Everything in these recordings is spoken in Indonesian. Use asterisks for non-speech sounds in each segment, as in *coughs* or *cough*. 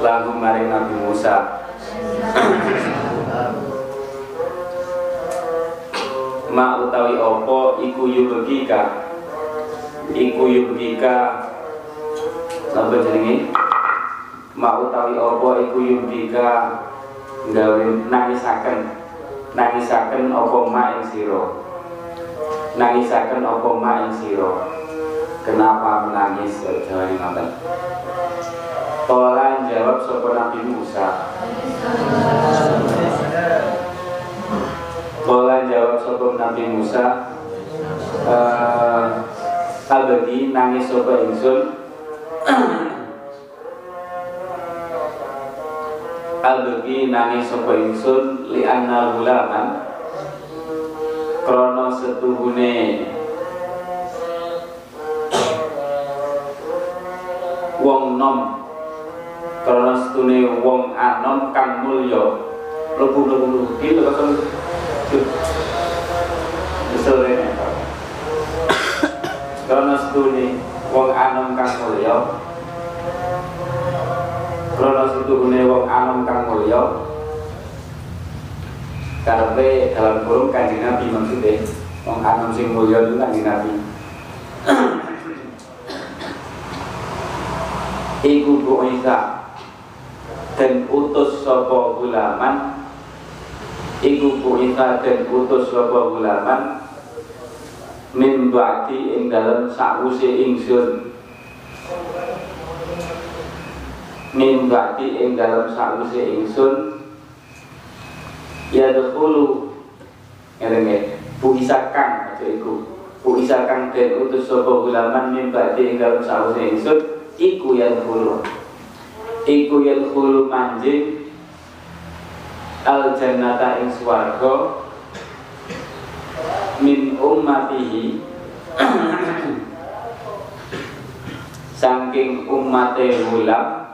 lagu maring Nabi Musa ma utawi opo iku yubegika iku yubegika Napa jenenge? Mau utawi apa iku yubika gawe nangisaken nangisaken apa ma ing sira. Nangisaken apa ma ing sira. Kenapa menangis jawaban ngoten? Kala jawab sapa Nabi Musa. Kala jawab sapa Nabi Musa. Albagi nangis sapa ingsun Al-Bagi nangis sapa ingsun li anna gulaman krana setuhune wong nom krana setuhune wong anom kang mulya. Lebu lebu lebu iki lho kok Besore Krana setuhune wong anom kang mulya. Krono setuhune wong anom kang mulya. Karepe dalam kurung kanjeng Nabi maksudnya Wong anom sing mulya itu kanjeng Nabi. *coughs* Iku Bu Dan utus sopo gulaman? Iku Bu Isa dan utus sopo gulaman? Min ing dalam sakwuse ingsun min ing dalam sakwise ingsun ya dahulu ngerenge bu isakan aja iku. Bu isakan den utus sapa gulaman min ing dalam sakwise ingsun iku ya dahulu iku ya dahulu manjing al jannata ing swarga min ummatihi. *clears throat* Saking ummate gulam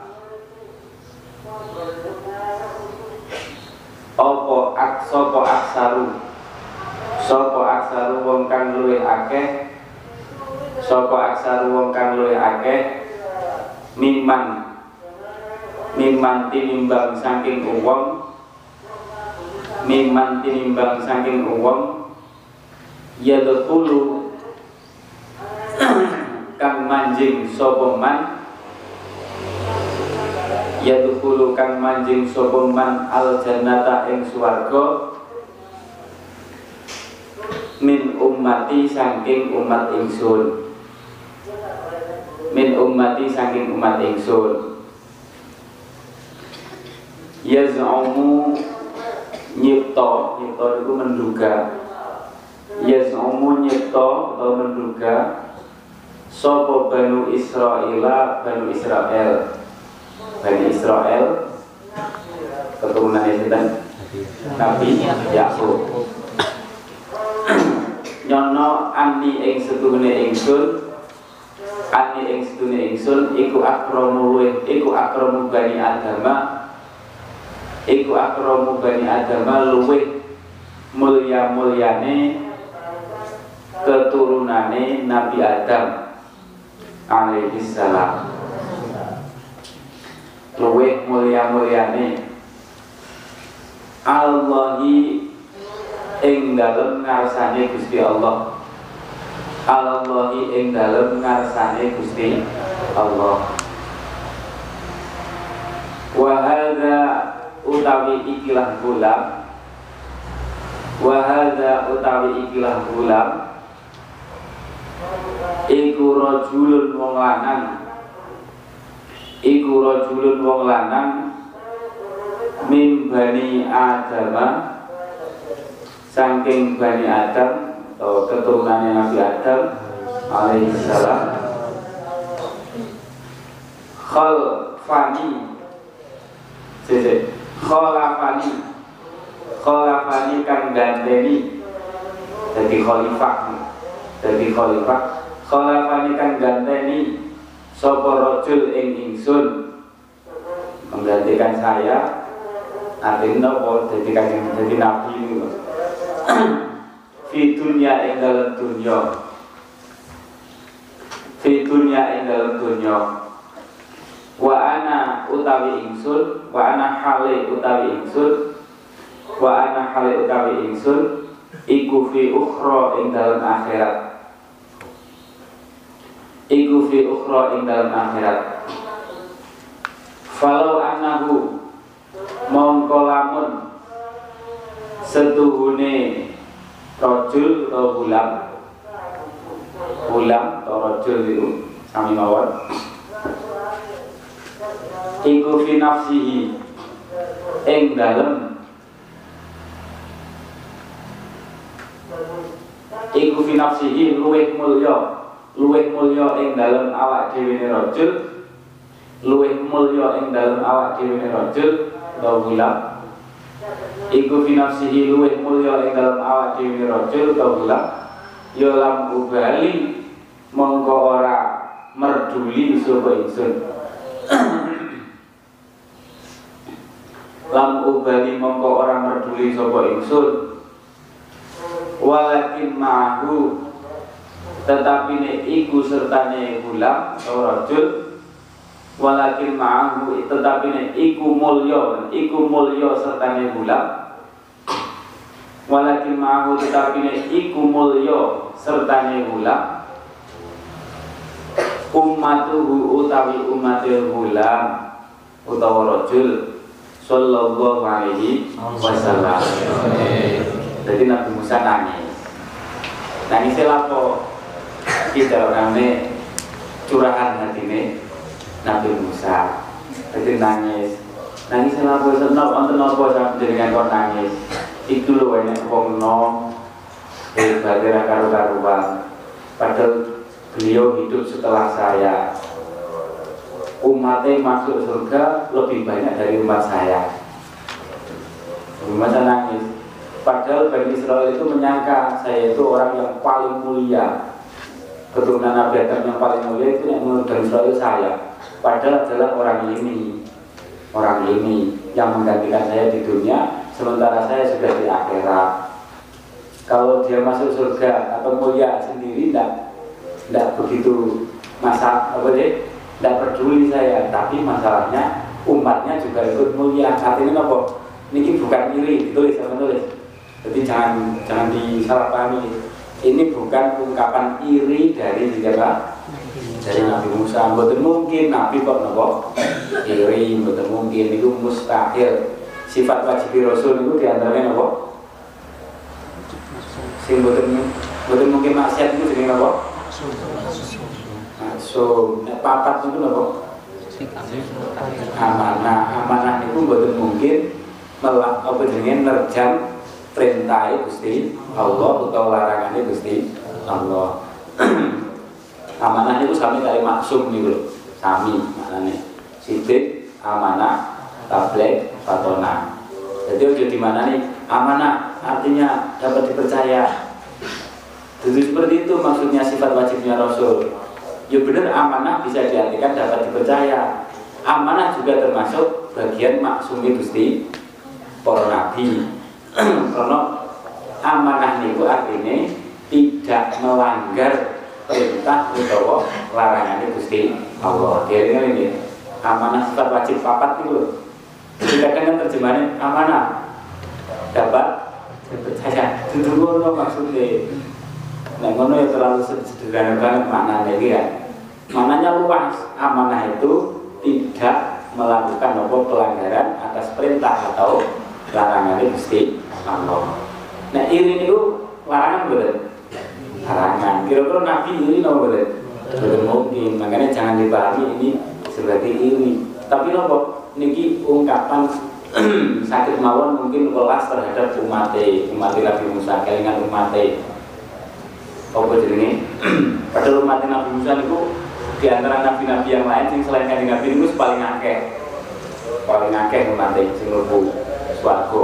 opo ak sopo aksaru? Sopo aksaru wong kang luwih akeh? Sopo aksaru wong kang luwih akeh? Miman miman tinimbang saking uwong miman tinimbang saking uwong yadkhulu kang manjing sopo man. Kang manjing sapa man al jannata ing swarga. Min ummati saking umat ingsun. Min ummati saking umat ingsun yaz'umu nyipta nyipta itu menduga. Yaz'umu nyipta atau menduga sapa banu Israila banu Israel. Bani Israel keturunan sinten Nabi Yakub. Nyono ani ing setuhune ingsun ani ing setuhune ingsun iku akramu iku akramu bani adama iku akramu bani adama luwih mulya mulyane keturunane Nabi Adam alaihi salam. Luwih mulia mulyane Allahi ing dalem ngarsane Gusti Allah. Allahi ing dalem ngarsane Gusti Allah. Wa hadza utawi ikilah gulam. Wa hadza utawi ikilah gulam. Iku rajulun wong lanang. Iku rajulun wong lanang. Mim bani adama. Saking bani adam atau keturunannya Nabi Adam alaihi salam. Khal fani Sisi Khalafani Khalafani kan ganteni Jadi khalifah. Jadi khalifah. Khalafani kan ganteni Sopo rojul ing ingsun. Menggantikan saya. Artinya apa? Jadi kan jadi nabi ini *clears throat* Fi dunia ing dalam dunia Fi dunia ing dalam dunia wa ana utawi ingsun wa ana hale utawi ingsun wa ana hale utawi ingsun iku fi ukhra ing dalam akhirat. Iku fi ukhra ing dalam akhirat. Falau annahu mongko lamun setuhune rojul atau gulam gulam atau rojul itu sami mawon iku fi nafsihi. Ing dalem. Iku fi nafsihi luwih mulya. Luwih mulya ing dalem awak dhewe rajul. Luwih mulya ing dalem awak dhewe rajul. Utawa gulam iku fi nafsihi luwih mulya ing dalem awak dhewe rajul. Utawa gulam ya lam ubali. Mongko ora merduli sapa ingsun lam ubali mongko orang merduli sapa ingsun. Walakin ma'hu tetapi ne iku sertane gulam atau rajul walakin ma'hu tetapi ne iku mulya iku mulya sertane gulam. Walakin ma'hu tetapi ne iku mulya sertane gulam. Ummatuhu utawi umatil gulam utawa rajul Sallallahu alaihi wasallam. Jadi Nabi Musa nangis. Nangis lapo Kita orangnya curahan hati ini Nabi Musa. Jadi nangis. Nangis lapo senop Untuk nopo sampai dengan kau nangis. Itu loh banyak wong nom Hebatnya karu-karuan. Padahal beliau hidup setelah saya umatnya masuk surga lebih banyak dari umat saya. Umat saya nangis. Padahal Bani Israel itu menyangka saya itu orang yang paling mulia. Keturunan Nabi Adam yang paling mulia itu yang menurut Bani Israel saya. Padahal adalah orang ini. Orang ini yang menggantikan saya di dunia sementara saya sudah di akhirat. Kalau dia masuk surga atau mulia sendiri tidak tidak begitu masa apa deh tidak peduli saya tapi masalahnya umatnya juga ikut mulia. Artinya apa ini bukan iri ditulis sama tulis jadi jangan jangan disalahpahami. Ini bukan ungkapan iri dari siapa? Dari Nabi Musa. Betul mungkin Nabi kok nopo? Iri betul mungkin. Itu mustahil. Sifat wajib Rasul itu di antaranya nopo? Sing betul betul mungkin maksiat itu jadi nopo so papat itu nopo amanah. Amanah itu betul mungkin melak apa jenenge nerjang perintah Gusti Allah atau larangannya Gusti Allah. *clears throat* Amanah itu sami kali maksum nih lho. Sami maknanya sidik amanah tablet fatona jadi udah di mana nih amanah artinya dapat dipercaya. Jadi seperti itu maksudnya sifat wajibnya Rasul ya benar amanah bisa diartikan dapat dipercaya. Amanah juga termasuk bagian maksumi Gusti para nabi. *clears throat* Karena amanah itu artinya tidak melanggar perintah atau larangan Gusti Allah. Dia ini amanah sifat wajib papat itu loh kita kan terjemahannya amanah dapat Percaya, itu maksudnya. Nah ngono ya terlalu sederhana banget maknanya ini ya. Maknanya luas. Amanah itu tidak melakukan apa pelanggaran atas perintah atau larangan itu Gusti Allah. Nah ini itu larangan betul. Larangan. Kira-kira Nabi ini nopo betul. Betul mungkin. Makanya jangan dipahami ini sebagai ini. Tapi nopo niki ungkapan *clears throat* sakit mawon mungkin welas terhadap umat umat Nabi Musa kelingan umat apa jenenge? *clears throat* Padahal umat Nabi Musa itu di antara nabi-nabi yang lain sing selain kanjeng Nabi itu paling akeh. Paling akeh umat sing mlebu swarga.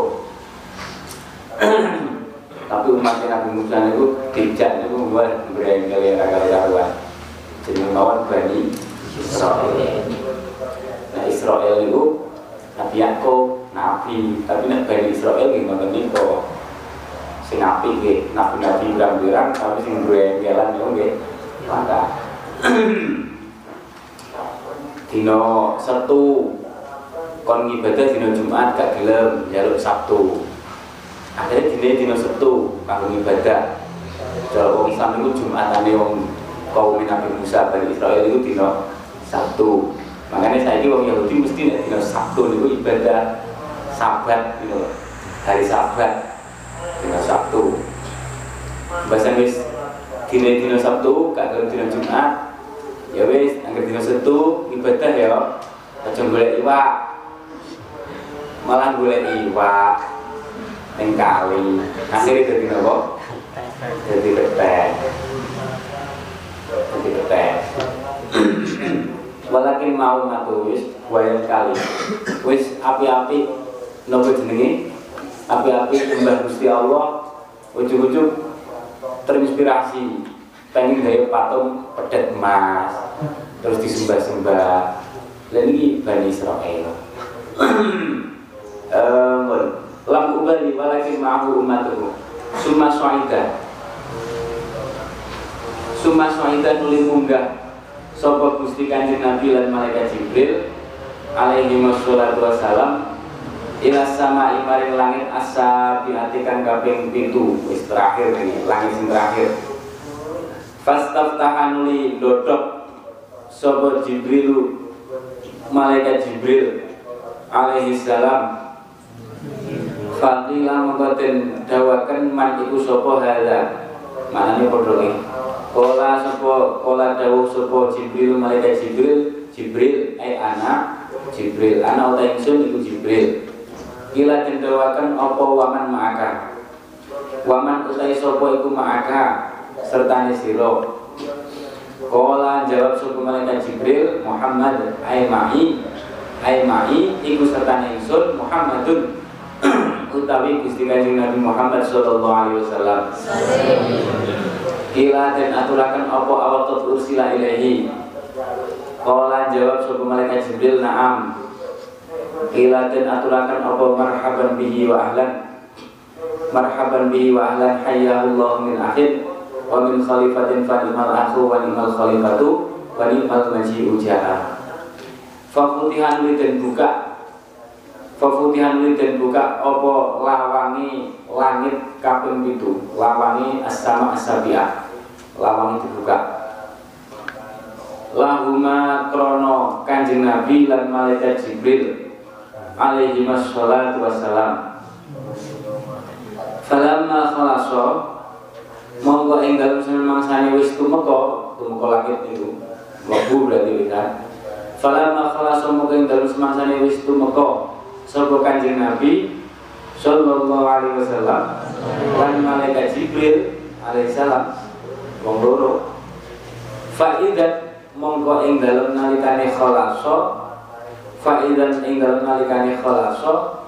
*clears throat* Tapi umat Nabi Musa itu tidak itu membuat berengkel agak karuan jeneng mawon Bani Israel. Nah Israel itu Nabi Yakub nabi. Tapi nek Bani Israel gimana nih kok sing api nggih nabi-nabi pirang-pirang tapi sing duwe enggelan yo nggih maka dino Sabtu kon ngibadah dino Jumat gak gelem jaluk Sabtu. Akhirnya dino dino Sabtu kanggo ngibadah. Kalau wong Islam itu Jumatane wong kaum Nabi Musa Bani Israel itu dino Sabtu. Makanya saya ini wong Yahudi mesti dino Sabtu itu ibadah sabat gitu hari sabat dina Sabtu. Bahasa wis dina dina Sabtu gak gelem dina Jumat. Ya wis angger dina Sabtu ibadah ya. Aja golek iwak. Malah golek iwak. Ning kali akhirnya dadi napa? Dadi ketek dadi ketek walakin mau ngatu wis buaya kali. Wis api-api nopo jenenge api-api sembah Gusti Allah. Ujug-ujug terinspirasi. Pengen gaya patung pedet emas. Terus disembah-sembah. Dan ini Bani Israel. *clears throat* Lam ubali walakin ma'ahu ummatuhu. Summa su'ida. Summa su'ida nuli munggah sopa Gusti Kanjeng Nabi lan Malaikat Jibril alaihi wassalatu wassalam ila sama imaring langit asa diatikan kaping pintu. Wis terakhir ini langit sing terakhir. Fastaftahan li dodok. Sopo jibrilu? Malaikat jibril alaihi salam. Fakila mengkotin dawakan man iku sopo hala Mana podo nih Kola sopo Kola dawuh sopo jibril malaikat jibril Jibril eh anak Jibril. Anak utai iku jibril Ila dendawakan opo waman ma'aka? Waman utai sopo iku ma'aka? Serta siro Kola jawab sopo malaikat Jibril Muhammad ay ma'i iku serta ingsun Muhammadun *clears throat* Utawi Gusti Kanjeng Nabi Muhammad sallallahu alaihi wasallam. Ila dan aturakan opo awal ursila ilahi Kola jawab sopo malaikat Jibril na'am Ilatin aturakan apa marhaban bihi wa ahlan. Marhaban bihi wa ahlan Hayyahullah min akhir Wa min khalifatin fa ni'mal akhu wa ni'mal khalifatu Wa ni'mal maji'u Fafutihan li dan buka. Fafutihan li dan buka Apa lawangi langit kaping itu Lawangi as-sama as-sabi'ah. Lawangi dibuka. Lahuma krono kanjeng Nabi lan malaikat Jibril alaihi wassalatu wassalam. Falamma khalaso monggo ing dalem semangsane wis tumeka tumeka langit niku. Mlebu berarti kan falamma khalaso monggo ing dalem semangsane wis tumeka sapa kanjeng Nabi sallallahu alaihi wasallam. Lan malaikat Jibril alaihi salam wong loro. Faidat monggo ing dalem nalikane khalaso Fa'idan ing dalem nalikane khalaso.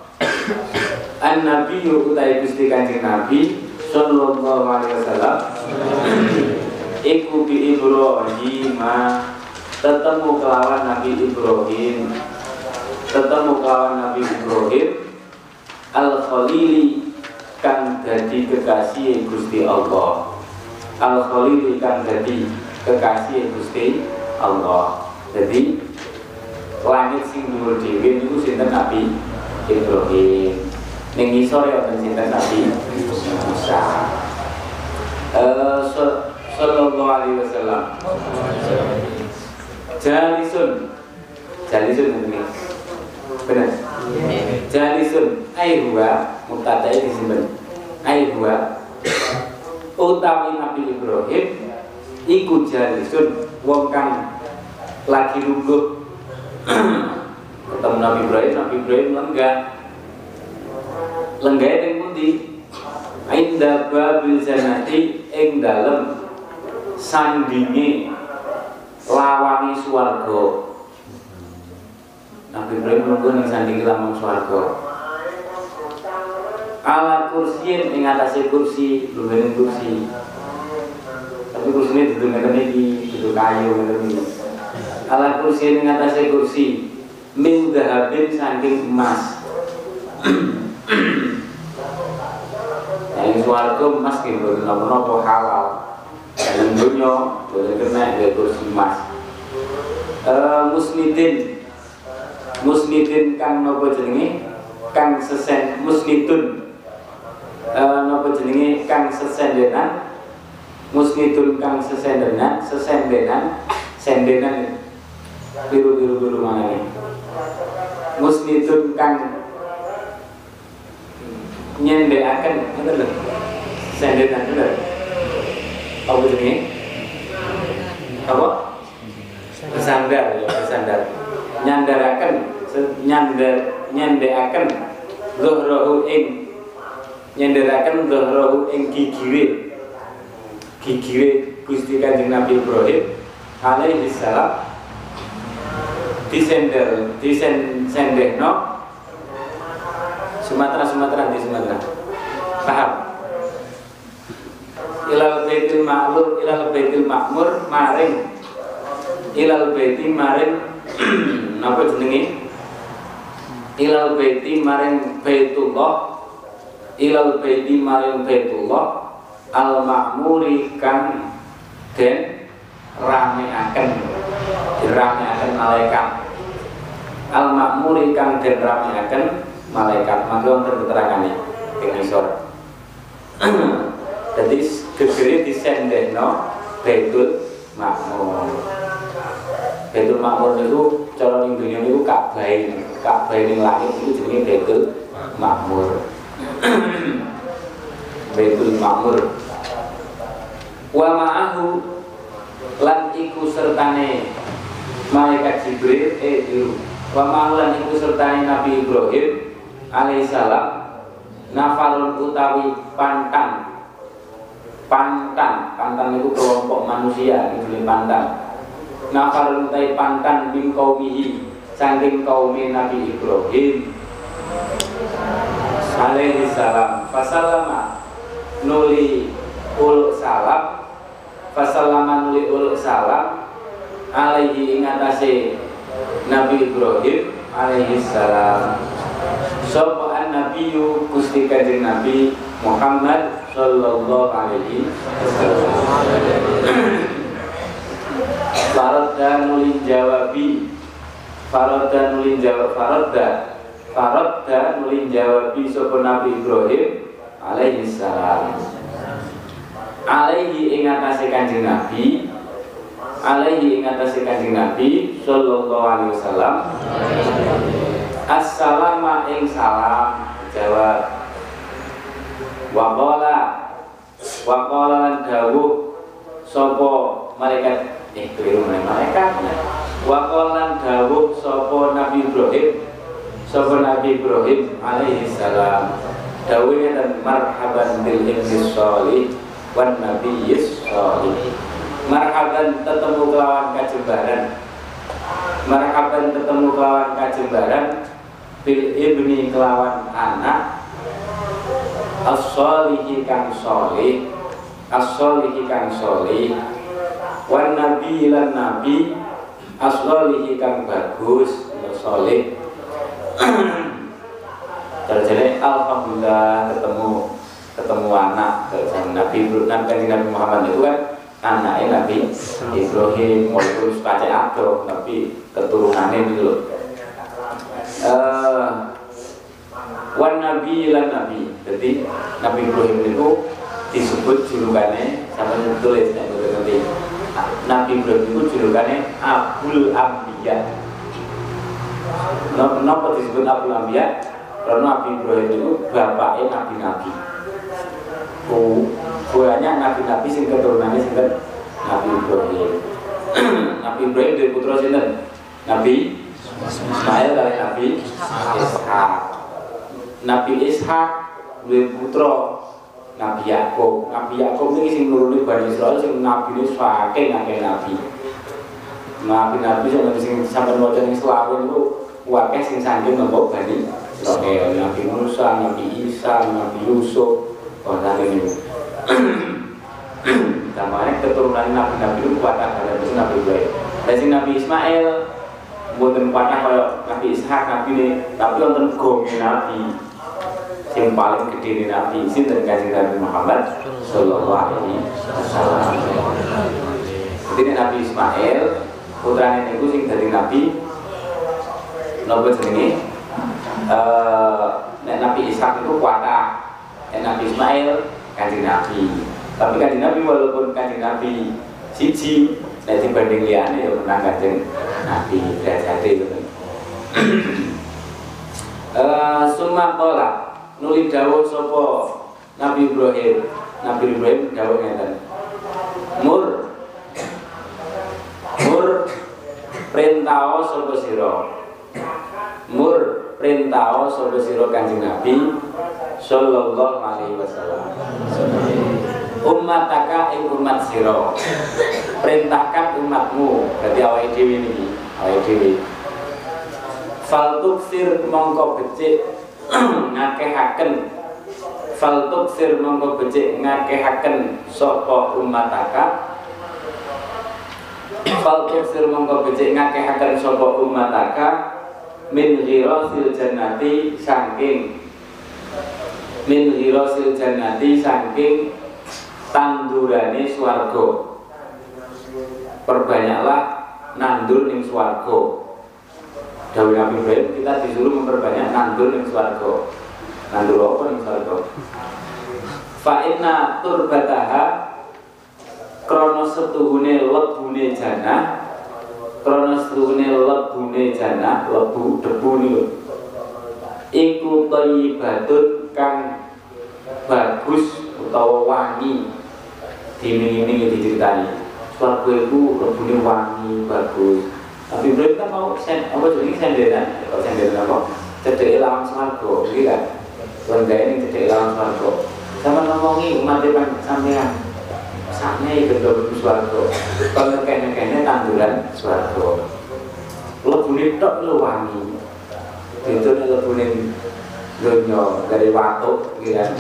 An Nabi utai Gusti Kanjeng Nabi sallallahu alaihi wasallam. Iku bi Ibrahim tetemu kelawan Nabi Ibrahim. Tetemu kelawan Nabi Ibrahim. Al Khalili kang dadi kekasih Gusti Allah. Al Khalili kang dadi kekasih Gusti Allah. Jadi langit sing dhuwur dhewe niku sinten Nabi? Ibrahim. Ning ngisor ya wonten sinten Nabi? Musa. Eh sallallahu alaihi wasallam. Jalisun. Jalisun ini benar? Jalisun. Ai huwa mubtada disimpen ai huwa. Utawi Nabi Ibrahim iku jalisun wong kang lagi lungguh *coughs* ketemu Nabi Ibrahim Nabi Ibrahim lenggah. Lenggah yang pundi? Inda babil janati ing dalem sandingi lawangi swarga. Nabi Ibrahim nunggu ning sandingi lawangi swarga. Ala kursiin ing atase kursi lumayan kursi. Tapi kursinya duduk ngeten iki duduk kayu ngeten iki ala kursi ing atase kursi. Min dahabin saking emas. Yang suarga emas gitu nopo-nopo halal. Yang dunia boleh kena ya kursi emas. Uh, musnidin. Musnidin kang nopo jenenge? Kang sesen musnidun. Uh, nopo jenenge? Kang sesendenan. Musnidun kang sesendenan sesendenan. Sendenan biru biru mana nih musnidun kang nyendekaken ngoten lho sendenan bener apa jenenge apa bersandar ya bersandar nyandaraken nyandar nyendekaken zuhrahu ing nyandaraken zuhrahu ing gigire gigire Gusti Kanjeng Nabi Ibrahim alaihi salam disender disen sendehno Sumatera Sumatera di Sumatera. Paham? Ilal baitil ma'mur ilal baitil ma'mur maring. Ilal baiti maring *clears throat* napa jenenge? Ilal baiti maring baitullah. Ilal baiti maring baitullah. Al ma'muri kan den rameaken dirameaken malaikat. Al ma'muri kan den rameaken malaikat. Maka wonten keterangannya ing ngisor. *clears throat* Jadi gegere disendehno Baitul Makmur Baitul Makmur itu cara ning dunya niku Ka'bah Ka'bah ning langit itu jenenge Baitul Makmur *clears throat* Baitul Makmur wa ma'ahu lan iku sertane malaikat Jibril eh dulu wa ma'ahu lan iku Nabi Ibrahim alaihissalam nafarun utawi pantan. Pantan pantan itu kelompok manusia itu pantan. Nafarun utawi pantan bin kaumihi saking kaumi Nabi Ibrahim alaihissalam fasalama nuli ul salam. Fasalama nuli ul salam alaihi ingatasi Nabi Ibrahim alaihissalam Sopo an nabiyu Gusti Kanjeng Nabi Muhammad sallallahu alaihi wasallam. *clears throat* Faradda nulin jawabi. Faradda nulin jawab Faradda. Faradda nulin jawabi Sopo Nabi Ibrahim alaihi salam. Alaihi ingatasi kanjeng Nabi Alaihi ingatasi kanjeng Nabi Sallallahu alaihi wasallam. Assalamu ing salam jawab. Waqala Waqala lan dawuh Sopo malaikat. Eh keliru malaikat? Waqala lan dawuh Sopo Nabi Ibrahim Sopo Nabi Ibrahim alaihi salam. Dawuhnya dan marhaban bil ibnis sholih Wan nabi sholih Marhaban ketemu kelawan kajembaran. Marhaban ketemu kelawan kajembaran bil ibni kelawan anak. As-solihi kang solih as-solihi kang solih wan nabi lan nabi as-solihi kang bagus solih *clears throat* jadi alhamdulillah ketemu ketemu anak. Nabi Nabi Nabi Muhammad itu kan anaknya Nabi Ibrahim walaupun pacar atau tapi keturunannya itu loh uh, wan nabi lan nabi. Jadi Nabi Ibrahim itu disebut julukannya sama tulis nek nanti. Nabi Ibrahim itu julukannya Abul Ambiya. Kenapa disebut Abul Ambiya? Karena Nabi Ibrahim itu bapaknya nabi-nabi. Banyak nabi-nabi sing keturunannya sinten Nabi Ibrahim. *clears throat* Nabi Ibrahim dari putra sinten? Nabi Ismail kali Nabi Ishak. Nabi Ishak dari putra Nabi Yakub. Nabi Yakub ini sing nuruni Bani Israel sing nabi ini saking akeh nabi. Nabi-nabi sing sing sampeyan maca ning selawin itu wakeh sing saking nopo Bani Israel. Nabi Musa, Nabi Isa, Nabi Yusuf, orang ini. Namanya keturunan Nabi-Nabi itu kuat ada itu Nabi Ibrahim. Dan si Nabi Ismail buatan kuatnya kalau Nabi Ishak Nabi ini, tapi wonten gomi Nabi yang paling gede di Nabi dan kasih Nabi Muhammad Sallallahu Alaihi Wasallam. Jadi Nabi Ismail putranya itu sing dari Nabi Nabi jenenge eh Nabi Ishak itu kuatah Nabi Ismail kanjeng Nabi. Tapi kanjeng Nabi walaupun kanjeng Nabi siji nek dibanding liyane ya menang kanjeng Nabi. Derajate itu. *clears throat* Eh summa qala nuli dawuh sapa Nabi Ibrahim. Nabi Ibrahim dawuh ngeten. Mur. Mur. Perintah sapa sira? Mur perintah sapa sira kanjeng Nabi sallallahu alaihi wasallam. Ummataka ing umat sira. Perintahkan umatmu. Berarti awake dhewe niki awake dhewe. Fal tuksir mongko becik *clears throat* ngakehaken. Fal tuksir mongko becik ngakehaken sapa ummataka fal tuksir mongko becik ngakehaken sapa ummataka min ghirasil jannati saking min ghirasil jannati saking tandurane swarga. Perbanyaklah nandur ning swarga. Dawi Nabi Ibrahim kita disuruh memperbanyak nandur ning swarga. Nandur apa ning swarga? Fa inna turbataha krono setuhune lebune jannah krono setuhune lebune jannah lebu debu niku iku thayyibatun kang bagus utawa wangi. Dimingi-mingi diceritani. Swarga itu lebune wangi bagus. Tapi Ibrahim kan mau sen apa jadi senderan? Kalau senderan apa? Cedek lawan swarga gitu kan ini cedek lawan swarga. Sama ngomongi umat depan sampean itu dalam swarga kalau kene-kene tanduran swarga lebune tok lu wangi. Itu lebune dunya dari watuk gitu kan.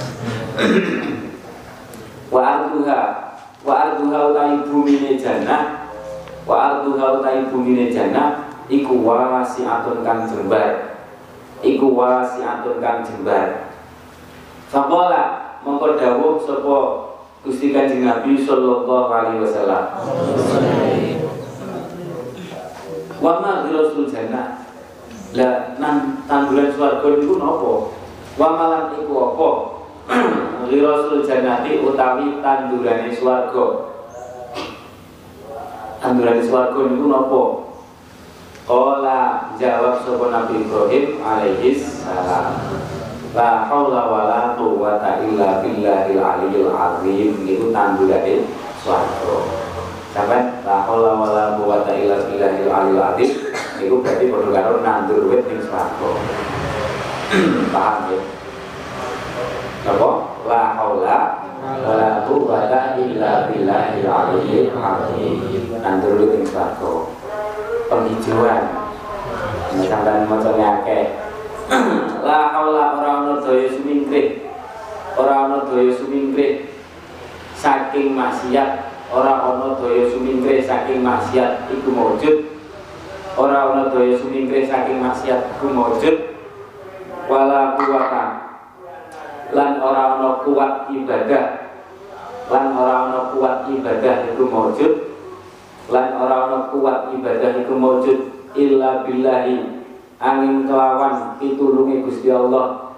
Wa arduha wa arduha utai bumine jannah. Wa arduha utai bumine jannah iku wasi'atun kang jembar. Iku wasi'atun kang jembar. Faqala mongko dawuh sapa Gusti Kanjeng Nabi sallallahu alaihi wasallam. Wa ma ghirasul jannah. Lah nan tanduran swarga niku napa? Wa malan iku apa? *clears throat* Ghirasul jannati utawi tandurane swarga. Tandurane swarga niku napa? Kala jawab sapa Nabi Ibrahim alaihi salam La haula wala quwwata illa billahil aliyyil azim. Niku tandurane swarga Sampai la haula wala quwwata illa billahil aliyyil azim. Niku berarti padha karo nandur wit ning swarga. *clears throat* Paham ya? Napa? La haula wala quwwata illa billahil aliyyil azim. Nandur wit ning swarga. Penghijauan. Sampean macane akeh la haula ora ana daya sumingkrih ora ana daya sumingkrih saking maksiat. Ora ana daya sumingkrih saking maksiat iku maujud ora ana daya sumingkrih saking maksiat iku maujud wala kuwata lan ora ana kuat ibadah. Lan ora ana kuat ibadah iku maujud lan ora ana kuat ibadah iku maujud illa billahi angin kelawan pitulunge Gusti Allah.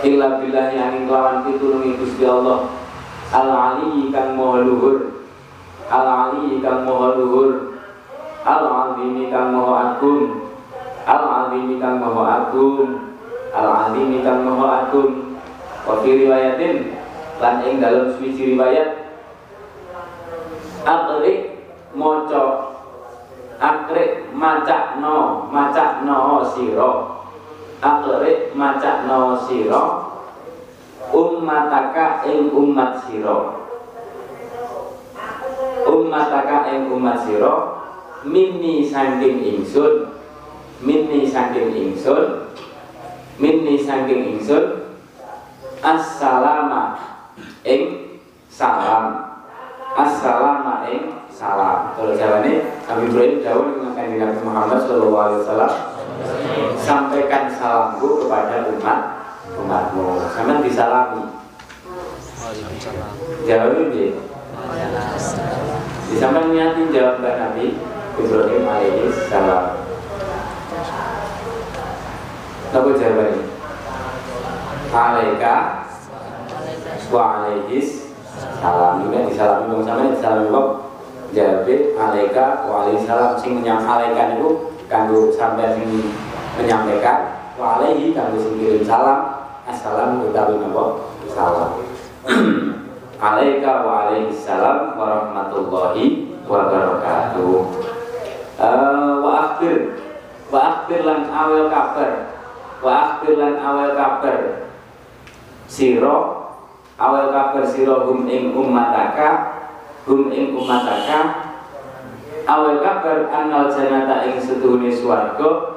Illa billah yang kelawan pitulungi Gusti Allah. Al ali kang maha luhur. Al ali kang maha luhur. Al azimi kang maha agung. Al azimi kang maha agung. Al azimi kang maha agung. Wa fi riwayatin lan ing dalam suci riwayat. Akrik maca akrik macakno macakno sira. Akrik macakno sira. Ummataka ing umat sira. Ummataka ing umat sira. Minni saking ingsun. Minni saking ingsun. Minni saking ingsun. Assalama ing salam. Assalama ing salam. Kalau jawabannya Nabi Ibrahim jauh dengan Nabi Muhammad SAW sampaikan salamku kepada umat umatmu. Sama disalami jawab ini disampaikan niatin jawab Nabi Ibrahim alaihi salam. Apa jawabannya alaika wa alaihis salam. Juga disalami dong sama disalami kok jawab alaika wa alaihi salam sing menyampaikan itu kanggo sampai sing menyampaikan wa alaihi kanggo sing kirim salam. Assalam utawi napa? Salam. *clears throat* Alaika wa alaihi salam warahmatullahi wabarakatuh. Uh, wa akhir wa akhir lan awal kabar. Wa akhir lan awal kabar. Siro awal kabar siro hum ing ummataka hum ing ummataka awal kabar annal janata ing setuhune swarga.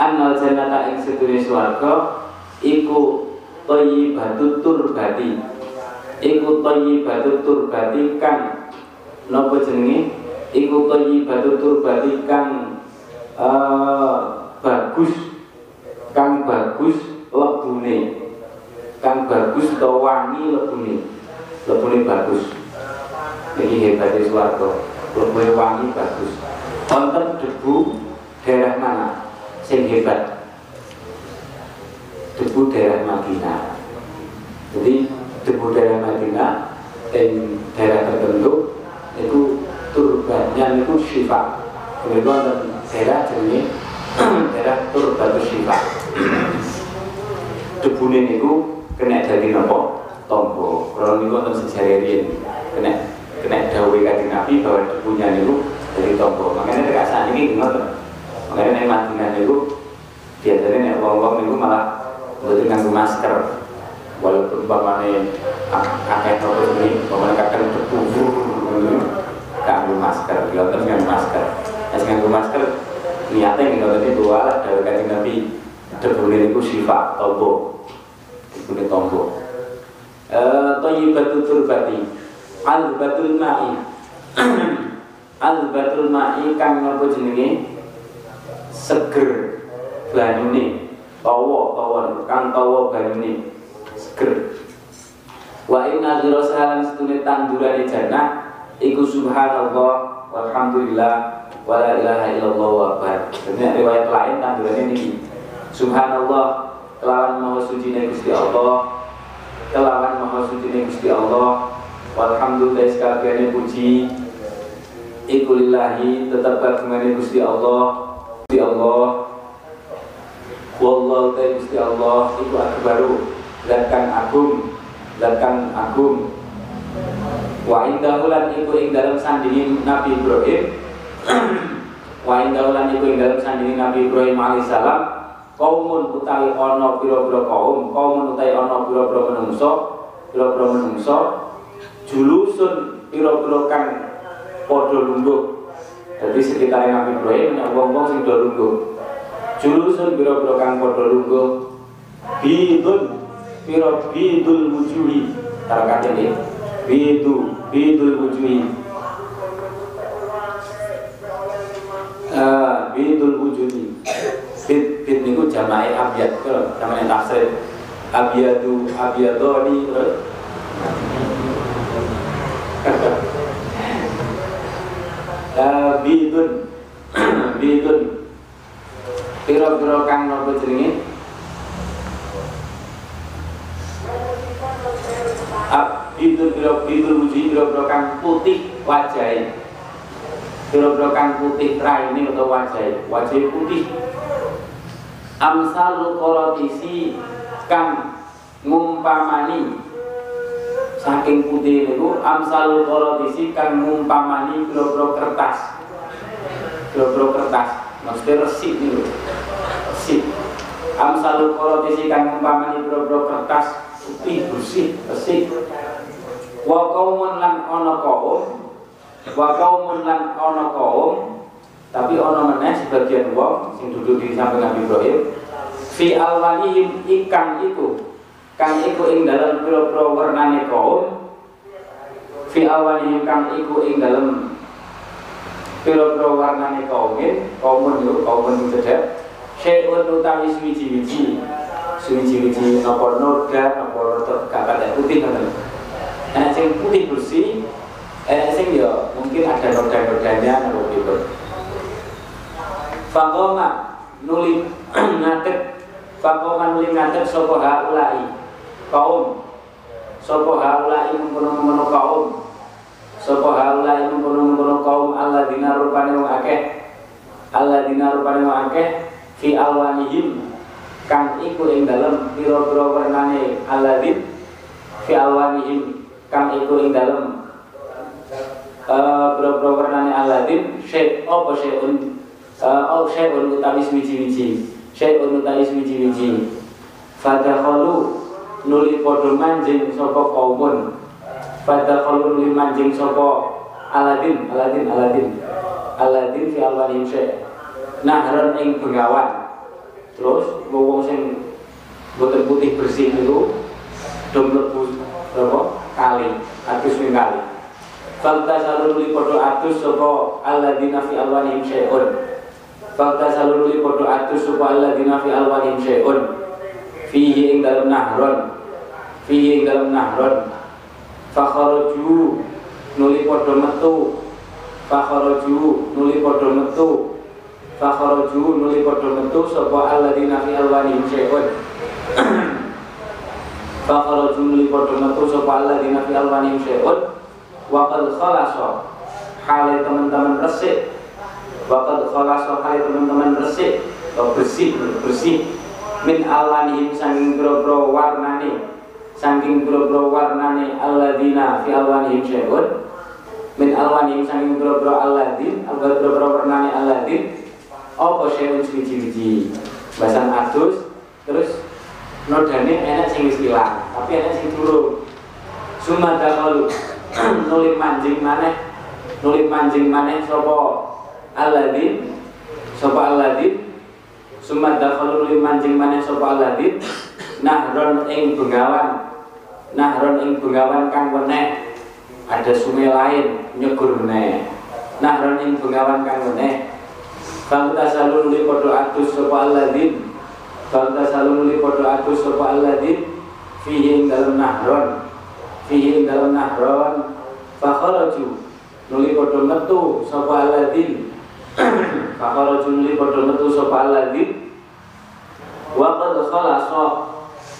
Annal janata ing setuhune swarga iku thayyibatu turbati. Iku thayyibatu turbati kang napa jenenge? Iku thayyibatu turbati kang uh, bagus. Kang bagus lebune. Kang bagus to wangi lebune. Lebune bagus iki hebatnya swarga lebune wangi bagus. Wonten debu daerah mana? Sing hebat. Debu daerah Madinah. Jadi debu daerah Madinah dan daerah tertentu itu turbannya itu syifa. Kemudian daerah jenis daerah turbatu syifa. Debu ini itu kena dari nopo? Tombo kalau ini wonten sejarah kena kena dawe kaji nabi bahwa debunya itu dari tombo makanya saat ini ngoten makanya yang Madinah itu biasanya nek wong-wong itu malah berarti nganggo masker. Walaupun umpamane akeh nopo ini umpamane kadang debu nganggo masker. Ngoten nganggo masker. Nek nganggo masker niate ngoten itu alat dawuh kanjeng Nabi debune niku sifat tombo debune tombo eh thayyibatu turbati albatul ma'i. *clears throat* Albatul ma'i kang napa jenenge? Seger banyune. Tawa tawa kang tawa banyune. Seger. Wa inna dzirasalan setune tandurane jannah iku subhanallah walhamdulillah wala ilaha illallah wa akbar dene riwayat lain tandurane niki. Subhanallah kelawan maha suci Gusti Allah. Kelawan maha suci Gusti Allah walhamdulillah sekalian puji iku lillahi tetap kagungane Gusti Allah. Gusti Allah. Wallahu ta'ala Gusti Allah itu akbaru dan kang agung dan kang agung. Wa indahu lan iku ing dalam sandingin Nabi Ibrahim. *clears throat* Wa indahu lan iku ing dalam sandingin Nabi Ibrahim alaihissalam kaumun utawi ana pira-pira kaum kaumun utawi ana pira-pira menungso pira-pira menungso julusun kang padha lungguh. Jadi sekitar Nabi Ibrahim wong-wong sing do lungguh. Julusun kang padha lungguh. Bidun biro bidul wujuhi kata ini bidu bidul wujuhi. Uh, bidul wujuhi. Bid bid niku jamae abiyad. Kalau namanya tafsir terus uh, bidun. *clears throat* Bidun. Pira-pira kang napa jenenge? Abidul biro bidul wuji biro biro kang putih wajah biro biro kang putih ini atau wajah wajah putih. Amsal korotisi kang ngumpamani saking putih niku amsal korotisi kang ngumpamani biro biro kertas. Biro kertas. Maksudnya resik nih resik. Amsal korotisi kang ngumpamani biro biro kertas. Putih bersih bersih wa kaumun lan ana kaum wa kaumun lan ana kaum tapi ana meneh sebagian wong sing duduk di samping Nabi Ibrahim. Fi alwalihim ikan itu kang iku ing dalam pira-pira warnane kaum. Fi awalihim kang iku ing dalam pira-pira warnane kaumin kaumun yo kaumun cedhek syai'un utawi suwiji-wiji. Suwi-wiji nopo noda nopo gak ada putih ngoten. Enak sing putih bersih enak sing ya mungkin ada noda-nodanya nopo gitu Fakoma nuli *clears throat* ngatet Fakoma nuli ngatet Sopo haulai kaum. Sopo haulai mengkono-mengkono kaum. Sopo haulai mengkono-mengkono kaum. Allah rupane wong akeh. Allah dina rupane wong akeh. Fi alwanihim. Kang iku ing dalem pira-pira warnane aladin fi alwanihim. Kang iku ing dalem uh, pira-pira warnane aladin syai apa syai'un? Uh, oh syai'un utawi wiji-wiji syai'un utawi wiji-wiji fadakhalu nuli padha manjing sapa kaumun? Fadakhalu nuli manjing sapa aladin aladin aladin. Aladin fi alwanihim syai' nahran ing bengawan. Terus wong sing boten putih bersih itu do mlebu apa kali atus ning kali. Fakta salun li podo atus sapa alladzina fi alwanihim syai'un Fakta salun li podo atus sapa alladzina fi alwanihim syai'un Fihi ing dalam nahron Fihi ing dalam nahron Fakharaju nuli podo metu. Fakharaju nuli podo metu. Fakharaju nuli padha metu sapa alladzina fi alwanihim syai'un. *clears throat* Fakharaju nuli padha metu sapa alladzina fi alwanihim syai'un. Wa qad khalasa hale teman-teman resik. Wa qad khalasa hale teman-teman resik. Atau bersih bersih min alwanihim saking boro-boro warnane saking boro-boro warnane alladzina fi alwanihim syai'un. Min alwanihim saking boro-boro alladzin boro-boro warnane alladzin. Apa sing suci-suci bahasan adus terus nodane enak sing wis ilang tapi enak sing turun sumada kalu *clears throat* nulis manjing maneh nulis manjing maneh sapa aladin sapa aladin sumada kalu nulis manjing maneh sapa aladin nahron ing bengawan. Nahron ing bengawan kang weneh. Ada sungai lain nyegur meneh nahron ing bengawan kang weneh. Bangta salun li podo atus sopa alladin Bangta salun li podo atus sopa alladin Fihi ing dalam nahron. Fihi ing dalam nahron. Fakharaju Nuli podo metu sopa alladin Fakharaju nuli podo metu sopa alladin Waqad khalaso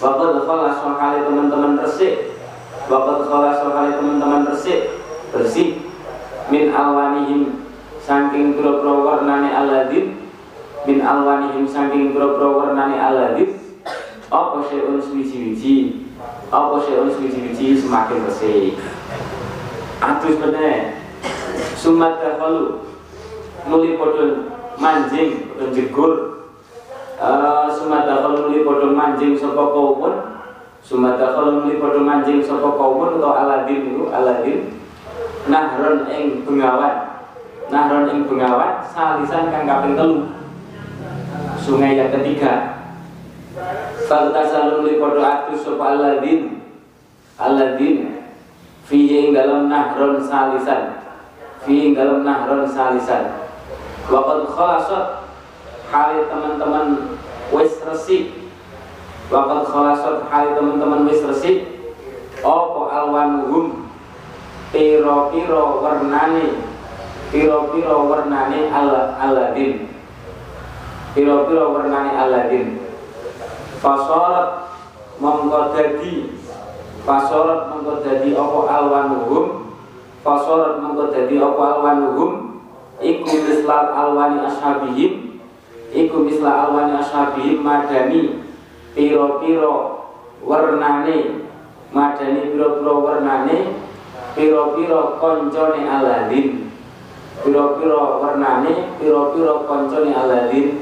Waqad khalaso kali teman-teman resik. Waqad khalaso kali teman-teman resik Bersih. Min alwanihim saking boro-boro warnane aladin min alwanihim saking boro-boro warnane aladin apa syai'un suwiji-wiji apa syai'un suwiji-wiji semakin bersih atus bener sumat dakhalu nuli podon manjing podon jegur. Uh, sumat dakhalu nuli podon manjing sapa kaumun? Sumat dakhalu nuli podon manjing sapa kaumun atau aladin itu aladin. Nahron ing bengawan. Nahron ing bengawan salisan kang kaping telu. Sungai yang ketiga. Faltasalun li podo atus sopa alladin Alladin Fihi ing dalam nahron salisan. Fihi ing dalam nahron salisan Wakad kholasot Hali teman-teman wis resik. Wakad kholasot hali teman-teman wis resik. Opo alwanuhum? Piro-piro warnani piro-piro warnane ala aladin. Piro-piro warnane aladin. Fasorat mongko dadi. Fasorat mongko dadi apa alwanuhum? Fasorat mongko dadi apa alwanuhum iku mislal alwani ashabihim. Iku misla alwani ashabihim madani piro-piro warnane madani piro-piro warnane piro-piro koncone aladin. Piro-piro warnane piro-piro koncone aladin.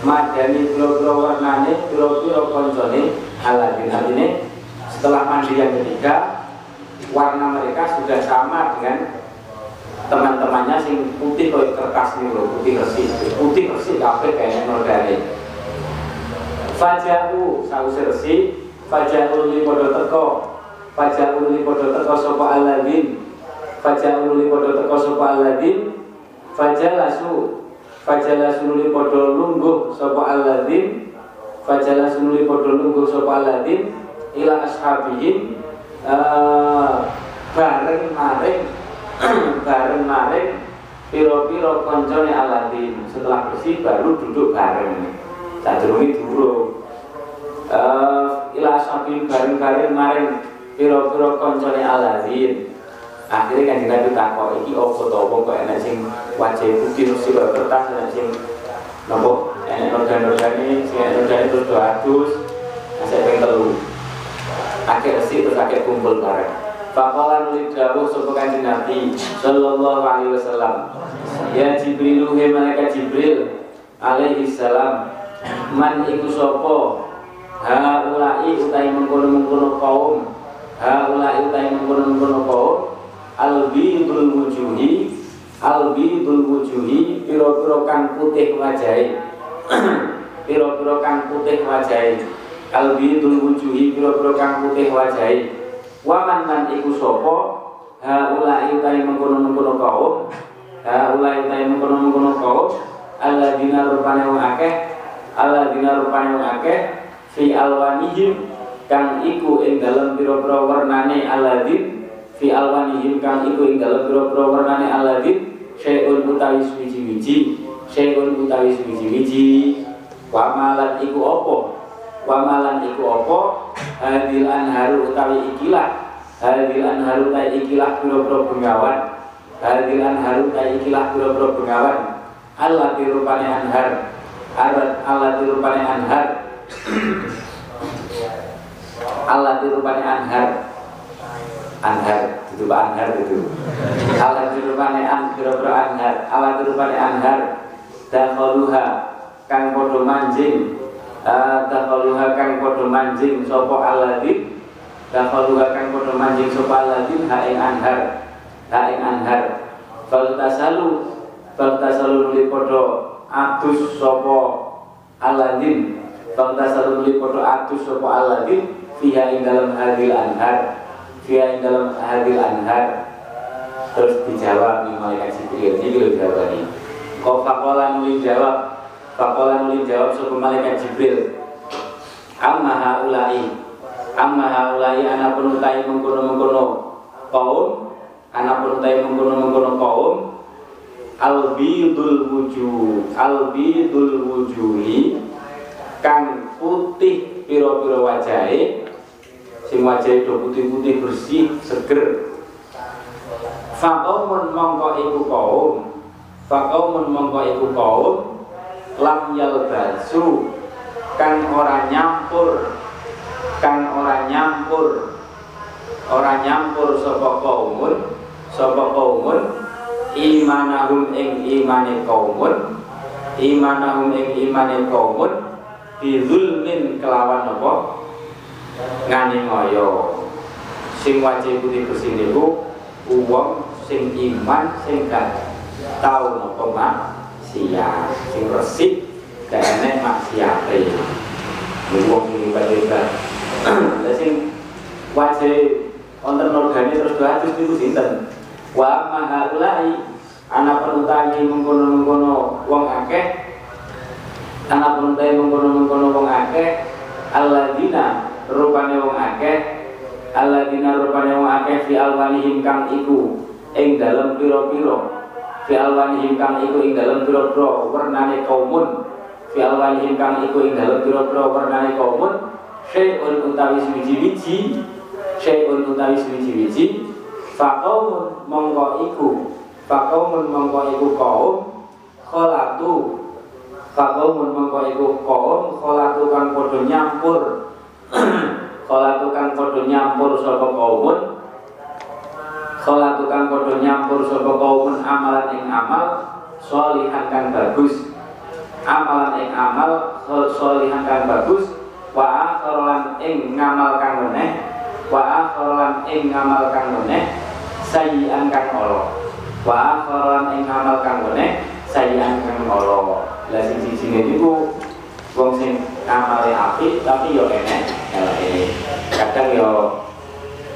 Madani piro-piro warnane piro-piro koncone aladin. Artinya setelah mandi yang ketiga warna mereka sudah sama dengan teman-temannya sing putih kayak kertas nih loh putih resi putih resi kafe kayaknya nordane Fajahu sausi resi Fajahu li podo teko. Fajahu li podo teko sopa aladin Fajahu li podo teko sopa aladin Fajalasu. Fajala sunuli podo lungguh Sopo aladin Fajala sunuli podo lungguh sopo aladin Ila ashabihim uh, Bareng maring *clears throat* Bareng maring Piro-piro koncone aladin. Setelah bersih baru duduk bareng. Sadurungi dulu uh, Ila ashabihim bareng-bareng maring Piro-piro koncone aladin. Akhirnya kan kita takut iki opo to? Opo kok enak sing wajah putih kok kertas enak sing nopo? Enak organ-organ ini sing enak organ itu dua saya pengen telu. Akhir sih terus akhir kumpul bareng Fakalan nuli dawuh sapa kanjeng Nabi sallallahu alaihi wasallam. Ya Jibril he malaikat Jibril alaihi salam. Man iku ha ulai utai mengkono-mengkono kaum. Ha ulai utai mengkono-mengkono kaum. Albidul wujuhi albidul wujuhi piro-piro kang putih wajahe. *clears throat* Piro-piro kang putih wajahe. Albidul wujuhi piro-piro kang putih wajahe waman man iku sapa? Haulai utai mengkono-mengkono kaum. Haulai utai mengkono-mengkono kaum. Alladzina rupane wong akeh. Alladzina rupane wong akeh. Fi alwanihim kang iku ing dalem piro-piro warnane alladzina fi alwanihim kang iku ing dalem pira-pira warnane aladin syai'un utawi suwiji-wiji. Syai'un utawi suwiji-wiji. Wa malan iku apa wa malan iku apa? Hadil anharu utawi ikilah. Hadil anharu utawi ikilah pira-pira bengawan. Hadil anharu utawi ikilah pira-pira bengawan. Allah dirupane anhar. Allah dirupane anhar. Allah dirupane anhar. Anhar. Itu anhar itu. Ala dirupane an biro anhar. Ala dirupane anhar. Dakhaluha. Kang podo manjing dakhaluha kang manjing sapa aladin dakhaluha kang manjing sapa aladin ha ing anhar. Ha ing anhar. Fal tasalu. Fal tasalu nuli podo atus sapa aladin fal tasalu nuli podo atus sapa aladin fiha ing dalam hadil anhar. Dia dalam hadil anhar. Terus dijawab nih malaikat Jibril. Ini kalau jawab nih kok fakola nuli jawab fakola nuli jawab suku malaikat Jibril. Amma haulai. Amma haulai anak penutai mengkono mengkono kaum. Anak penutai mengkono mengkono kaum. Albidul wujuh albidul wujuhi kang putih piro-piro wajahe. Sing wajah itu putih-putih bersih seger. Fakaumun mongko iku kaum. Fakaumun mongko iku kaum Lam yalbasu. Kang ora nyampur. Kang ora nyampur. Ora nyampur Sopo kaumun. Sopo kaumun? Imanahum ing imane kaumun. Imanahum ing imane kaumun. Bidulmin kelawan apa? Ngani ngoyo. Sing wajib putih bersih niku uang sing iman sing gak tau napa maksiat sing resik gak enek maksiate wong sing ibadah lha sing wajib wonten organi terus doatus niku sinten? Wa mahaulai anak penutangi mengkono-mengkono wong akeh. Anak penutangi mengkono-mengkono wong akeh. Alladzina rupane wong akeh. Alladzina rupane wong akeh fi alwanihim kang iku ing dalem pira-pira fi alwanihim kang iku ing dalem pira-pira wernane kaumun. Fi alwanihim kang iku ing dalem pira-pira warnane kaumun. Syai'un utawi wiji-wiji syai'un utawi wiji-wiji faqaumun mongko iku. Faqaumun mongko iku kaum kholatu. Faqaumun mongko iku kaum kholatu kang padha nyampur. *clears throat* Kholatu kang padha nyampur sapa kaumun kholatu kang padha nyampur sapa kaumun amalan ing amal sholihan kang bagus. Amalan ing amal sholihan kang bagus. Wa akharan ing ngamal kang meneh. Wa akharan ing ngamal kang meneh sayian kang ala wa akharan ing ngamal kang meneh sayian kang ala lah siji-sijine niku wong sing amale apik tapi yo enek eleke kadang yo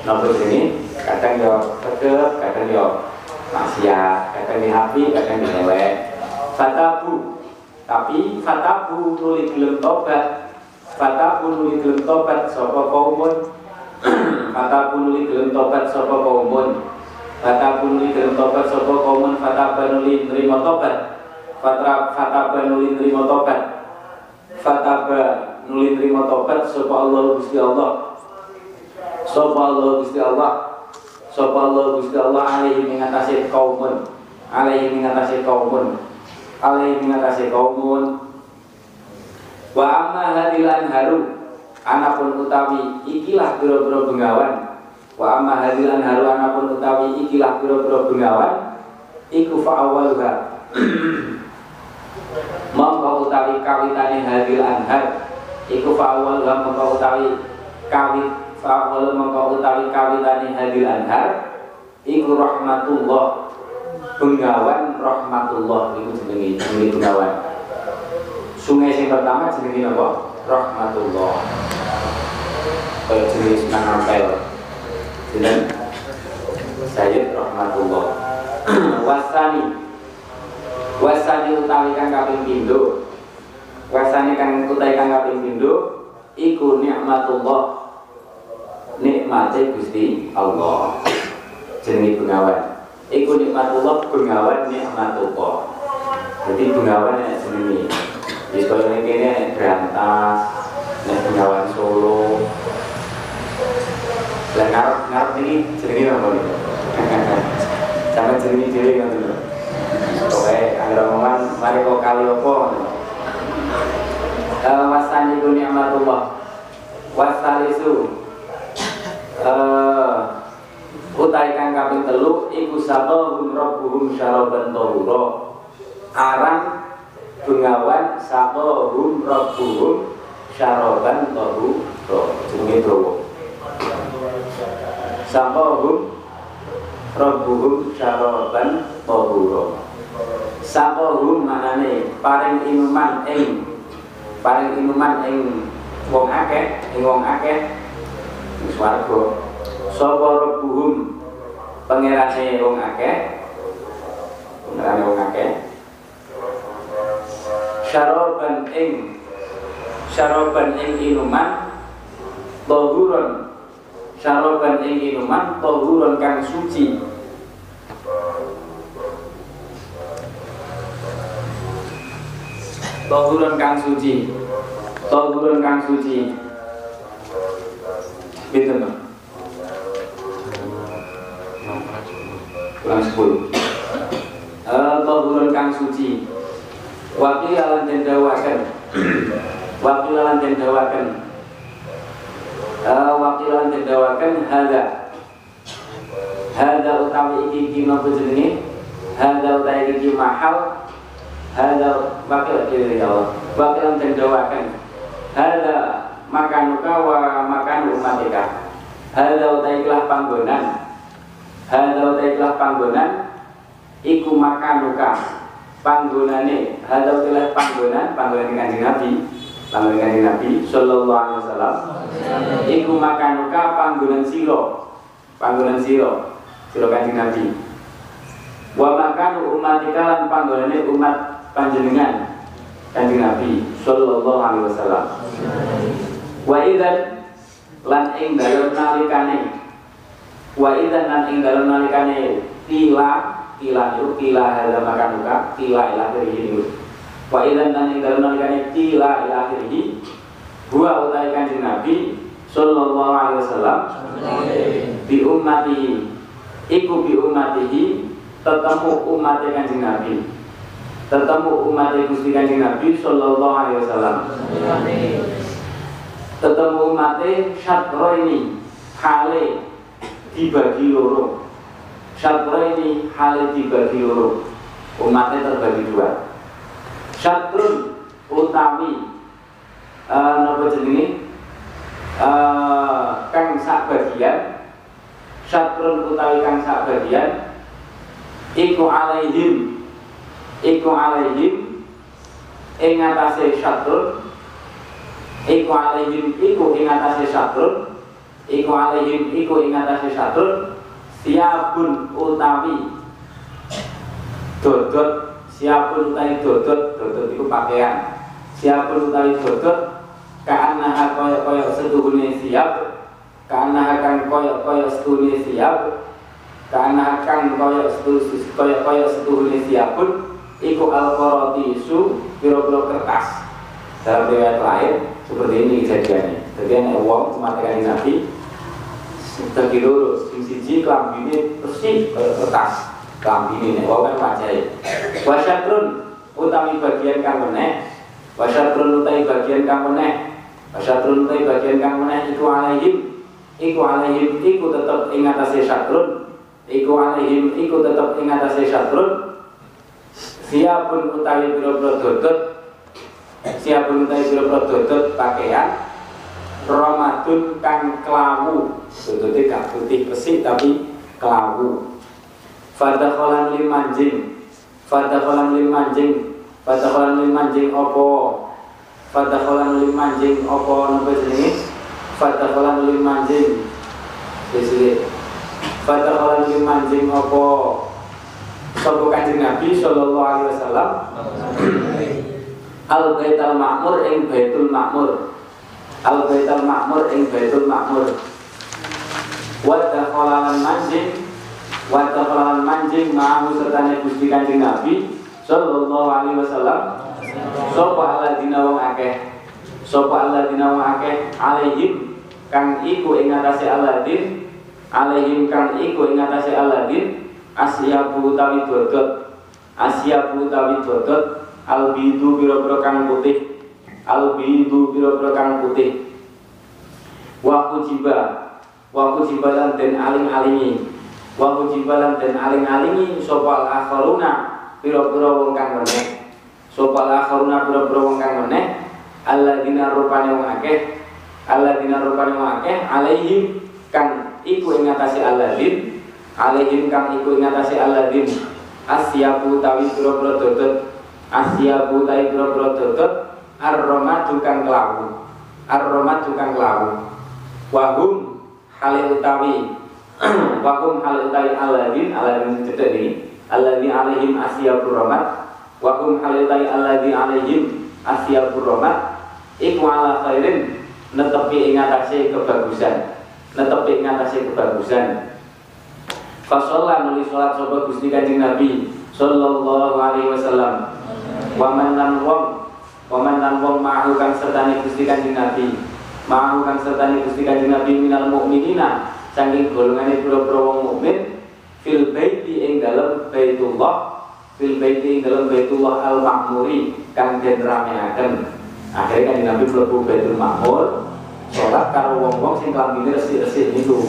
nopo sini kadang yo tegep kadang yo maksiat kadang happy kadang elek. Fatabu. Tapi fatabu nuli gelem tobat. Fatabu nuli gelem tobat sapa kaumun? *clears throat* Fatabu nuli gelem tobat sapa kaumun? Fatabu nuli gelem tobat sapa kaumun? Fatabu nuli nerima tobat. Fatra fatabu nuli nerima tobat. Fatabu nuli nerima tobat sapa Allah Gusti Allah. Sapa Allah Gusti Allah sapa Allah Gusti Allah alaihi mengatasi kaumun. Alaihi mengatasi kaumun. Alaihi mengatasi kaumun. Wa amma hadil anharu anapun utawi ikilah biro-biro bengawan. Wa amma hadil anharu anapun utawi ikilah biro-biro bengawan iku fa'awaluha *clears throat* mongko utawi kawitane hadil anhar iku fa'awaluha mongko utawi kawit Fa'awal mengkau utawi kawitani hadil anhar Iku rahmatullah. Bengawan rahmatullah Iku jenengi, jenengi bengawan. Sungai yang pertama jenengi apa? Rahmatullah. Kayak jenis nangapel Jeneng? Sayyid rahmatullah. *clears throat* Wasani. Wasani utawi kang kaping pindho. Wasani kang utawi kang kaping pindho Iku nikmatullah nikmate Gusti Allah jenenge bengawan. Iku nikmatullah bengawan nikmatullah jadi bengawan nek jenenge. Wis koyo ngene kene nek Brantas nek bengawan Solo. Lah ngarep ngarep iki jenenge apa iki *laughs* sama jenenge dhewe ngono lho. Oke, anggere omongan mari kok kali opo Wasani ku nikmatullah Wasalisu uh, utai kang kaping telu iku sabahum rabbuhum syaraban tahura. Aran bengawan sabahum rabbuhum syaraban tahura. Jenenge dawa sabahum rabbuhum syaraban tahura. Sabahum manane paring inuman ing paring inuman ing wong akeh ing wong akeh swarga. Sapa rebuhum pangerane wong akeh. Pangerane wong akeh. Syaraban ing syaraban ing inuman tahuron syaraban ing inuman tahuron kang suci. Tahuron kang suci. Tahuron kang suci Pinten Pak? Kurang sepuluh. Tahuran kang suci. Wakil alan den dawakan Wakil alan den dawakan Wakil alan den dawakan Hada Hada utawi iki iki nopo jenenge? Hada utawi iki mahal. Hada wakil ya Allah. Wakil alan den dawakan Hada makanuka wa makan umatika hadza utaiklah panggonan. Hadza utaiklah panggonan iku makanuka panggonane hadza utaiklah panggonan panggonan kanjeng Nabi. Panggonan kanjeng Nabi sallallahu alaihi wasallam. Iku makanuka panggonan sira. Panggonan sira sira kanjeng Nabi. Wa makan umatika lan panggonane umat panjenengan kanjeng Nabi sallallahu alaihi wasallam wa idzan lan ing dalem nalikane. Wa idzan lan ing dalem nalikane tila tila itu tila hadza makanuka tila ila dari ini wa idan dan ing dalem nalikane kila ila akhirih huwa utai kanjeng Nabi sallallahu alaihi wasallam bi ummatihi iku bi ummatihi tetemu umat kanjeng Nabi. Tetemu umat Gusti kanjeng Nabi sallallahu alaihi wasallam tetemu umat syatra ini hale dibagi loro. Syatra ini hale dibagi loro. Umatnya terbagi dua. Syatrun utawi uh, napa jenenge? Uh, kang sak bagian syatrun utawi kang sak bagian iku alaihim. Iku alaihim. Ing atase syatrun iku alaihim iku ing atase syatrun iku alaihim iku ing atase syatrun siapun utawi dodot. Siapun utawi dodot dodot itu pakaian. Siapun utawi dodot kaanaha koyo koyo setuhune siap kaanaha kang koyo koyo setuhune siap kaanaha kang koyo setuhune koyo koyo setuhune siapun iku alqarati isu piro-piro kertas. Dalam riwayat lain seperti ini kejadiannya. Jadi ada uang kematian nabi. Terbagi lurus sing siji kelambine bersih kertas ini wau kan wajah. Wasyatrun utami bagian kang meneh. Wasyatrun utami bagian kang meneh. Wasyatrun utami bagian kang meneh iku alaihim. Iku alaihim iku tetep ing atase syatrun. Iku alaihim iku tetep ing atase syatrun. Siapun utawi biro-biro dodot siapun utawi biro-biro dodot pakaian Ramadun kang kelawu. Dodotnya gak putih pesik tapi kelawu. Fadakholan lim manjing. Fadakholan lim manjing. Fadakholan lim manjing opo Fadakholan lim manjing opo Nampak jenis Fadakholan lim manjing. Jadi Fadakholan lim manjing opo Sopo kanjeng Nabi Sallallahu alaihi wasallam Al Baitul Makmur ing Baitul Makmur Al Baitul Makmur ing Baitul Makmur Wadakholan manjing Wata kelawan manjing ma'ahu sertanya Gusti Kanjeng Nabi sallallahu alaihi wasallam. Sapa alladzina wong akeh? Sapa alladzina wong akeh? Alaihim kang iku ing atase Aladin alaihim kang iku ing atase Aladin asyabu tawi dodot. Asyabu tawi dodot albidu biro-biro kang putih. Albidu biro-biro kang putih. Wa kujiba wa kujiba lan den aling-alingi. Wa mujibalan dan aling-alingi sopal akharuna pira-pira wong kang meneh. Sopal akharuna pira-pira wong kang meneh? Alladzina rupane wong akeh. Alladzina rupane wong akeh alaihim kang iku ing atase alladzin. Alaihim kang iku ing atase alladzin. Asyabu tawi pira-pira dodot asyabu tawi pira-pira dodot ar-ramadu kang kelawu. Ar-ramadu kang kelawu. Wahum hale utawi. *clears throat* Wakum hal utai aladin aladin cedek ini. Aladin alaihim asyabur rahmat wakum hal utai aladin alaihim asyabur rahmat iku ala khairin netepi ingatasi kebagusan. Netepi ingatasi kebagusan. Fasolah nulis sholat sobat Gusti Kanjeng Nabi Sallallahu alaihi wasallam Waman lan wong Waman lan wong ma'ahu kang sertani Gusti Kanjeng Nabi. Ma'ahu kang sertani Gusti Kanjeng Nabi minal mu'minina saking golongan pura-pura wong mukmin fil baiti ing dalam baitullah fil baiti ing dalam baitullah al makmuri kang den rameaken. Akhirnya kan Nabi mlebu baitul makmur sholat karo wong-wong sing klambine resik-resik niku.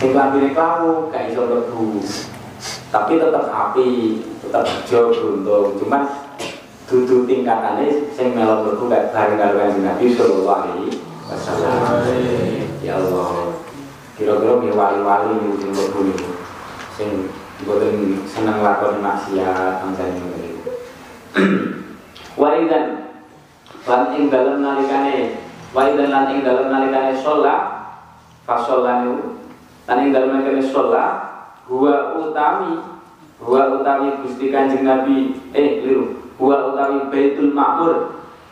Sing klambine klawu gak iso tapi tetap api tetap hijau beruntung. Cuman dudu tingkatannya sing melo mlebu bareng karo Nabi sallallahu alaihi wasallam. Ya Allah kira-kira dia wali-wali yang sing mlebu niku sing boten seneng lakoni maksiat mangsane niku wa idan lan ing dalem nalikane wa idan lan ing dalem nalikane sholat fasolan niku. Lan ing dalem nalikane sholat huwa utami huwa utami Gusti Kanjeng Nabi eh Baitul Makmur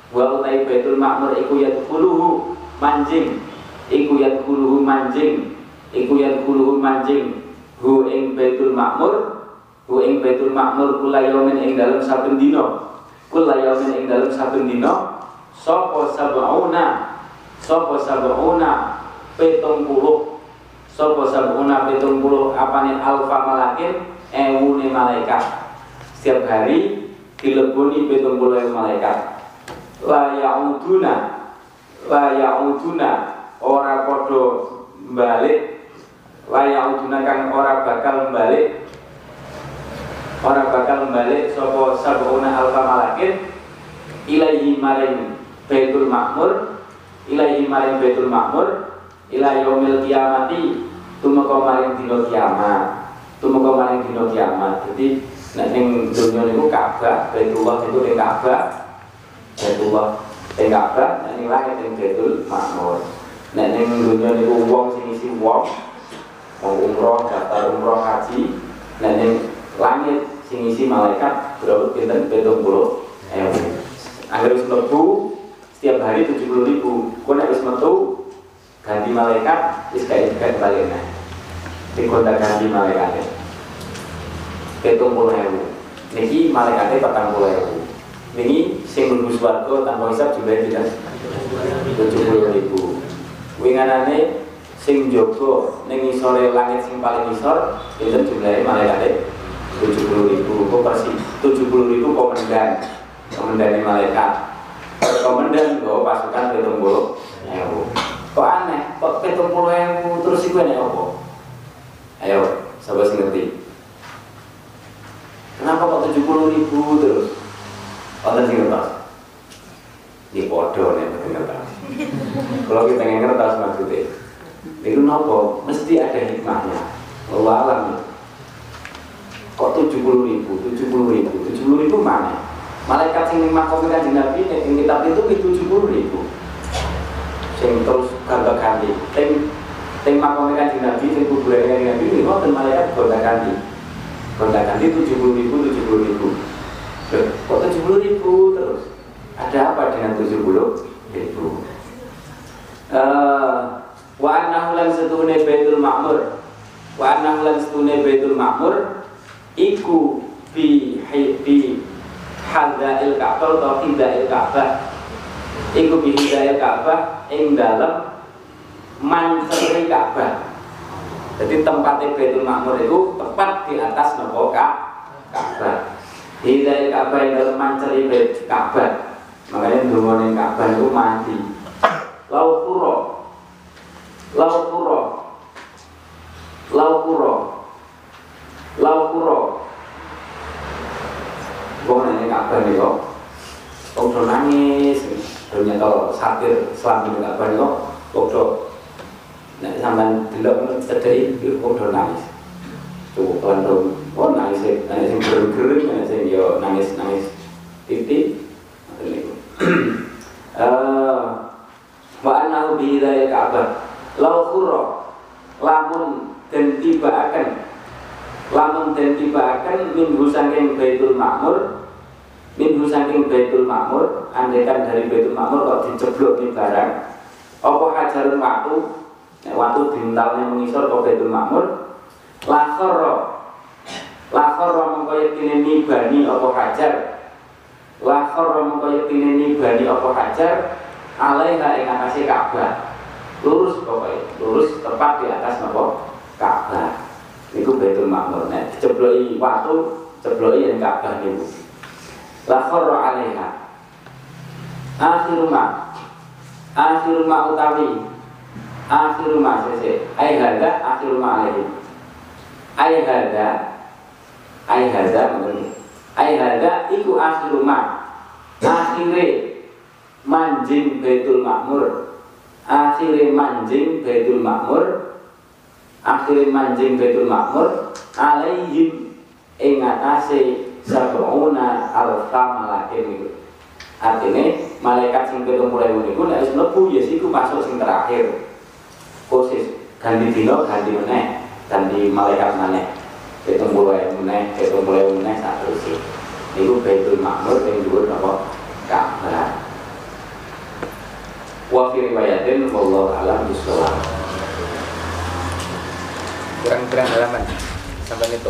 huwa utami Baitul Makmur iku yadkhuluhu manjing. Iku yadkhuluhu manjing. Iku yang kuluhu manjing. Hu ing Baitul Makmur hu ing Baitul Makmur kula yaumin ing dalam saben dina. Kula yaumin ing dalem saben dina sapa sab'una sapa sab'una petung puluh sapa sab'una petung puluh apane alfa malakin ewune malaikat. Setiap hari dileboni petung puluh malaikat. La ya'uduna la ya'uduna ora padha balik la ya'uduna kang ora bakal balik Orang bakal balik sopo sabuna alfa malakin. Ilaihi maring Baitul Makmur ilaihi maring Baitul Makmur ila yaumil kiamati tumeka maring dina kiamat tumeka maring dina kiamat. Jadi nek ning donya niku Ka'bah Baitullah itu ning Ka'bah Baitullah ning Ka'bah nek ning langit ning Baitul Makmur nek ning donya niku wong sing isi wong wong umroh daftar umroh haji. Nek ning langit sing isi malaikat berapa? Pinten? Betung puluh ewu. Agar wis mlebu setiap hari tujuh puluh ribu. Kau nek metu ganti malaikat wis ganti balik nah dikontak ganti malaikat betung puluh ewu. Niki malaikatnya patang puluh ewu. Niki sing mlebu swarga tanpa hisab jumlahnya tidak? tujuh puluh ribu. Winganane sing jogo ning isore langit sing paling isor itu jumlahnya malaikatnya tujuh puluh ribu. Kok persi tujuh puluh ribu komandan komandan malaikat. Komandan gue pasukan petung puluh ewu. Kok aneh? Kok petung puluh ewu terus iku enak apa? Ayo sahabat ngerti kenapa kok tujuh puluh ribu terus Wonten sing ngertos di podo nih ngertos kalau kita pengen ngertos maksudnya itu nopo mesti ada hikmahnya Allah kok tujuh puluh ribu, tujuh puluh ribu, tujuh puluh ribu mana? Malaikat sing makom kanjeng Nabi ning kitab itu ki tujuh puluh ribu. Sing terus ganti ganti. Sing sing makom kanjeng Nabi sing kuburan kanjeng Nabi wonten malaikat gonta ganti. Gonta ganti tujuh puluh ribu, tujuh puluh ribu. Loh, kok tujuh puluh ribu terus? Ada apa dengan tujuh puluh ribu? Uh, wa annahu setune Baitul Ma'mur wa annahu setune Baitul Ma'mur iku bi bi hadail Ka'bah atau hidail Ka'bah iku bi hidail Ka'bah ing dalem manceri Ka'bah jadi tempatnya Baitul Makmur itu tepat di atas nopo Ka'bah. Hidail Ka'bah ing dalem manceri Ka'bah. Makanya dungane Ka'bah itu mati. Lau kuro lau kuro lau kuro lau kuro Wong nanya kabar nih kok. Do nangis. Tau satir selama ini kabar nih kok. Do Nek sampean delok cedhek wong do nangis Tuh kan do oh nangis nangis sing gereng-gereng nangis sing yo nangis-nangis titik Eh wa annahu bi hidayah Ka'bah lau khura lamun den tibaaken lamun den tibaaken minggu saking Baitul Makmur minggu saking Baitul Makmur andekan dari Baitul Makmur kok diceblok nih barang apa hajarun waktu nek waktu dintalnya mengisor ke Baitul Makmur lakhara lakhara mengko yektine nibani apa hajar. Lakhara mengko yektine nibani apa hajar alaiha ing atase Ka'bah. Lurus pokoknya lurus tepat di atas nopo Ka'bah. Niku Baitul Makmur nek dicebloki watu cebloki ing Ka'bah niku. La kharra 'alaiha. Akhiru ma akhiru ma utawi akhiru ma sese ai hada akhiru ma alaihi ai hada ai hada mengerti ai hada iku akhiru ma. Akhire manjing Baitul Makmur akhire manjing Baitul Makmur akhire manjing Baitul Makmur alaihim ing atase sab'una alfa malakin niku artinya malaikat sing pitung puluh niku nek wis mlebu ya siku masuk sing terakhir khusus ganti dino ganti meneh. Ganti malaikat meneh pitung puluh meneh pitung puluh meneh sak terus niku Baitul Makmur sing dhuwur napa Ka'bah. Wa fi riwayatin wallahu alam bisawab kurang-kurang halaman. Sampai itu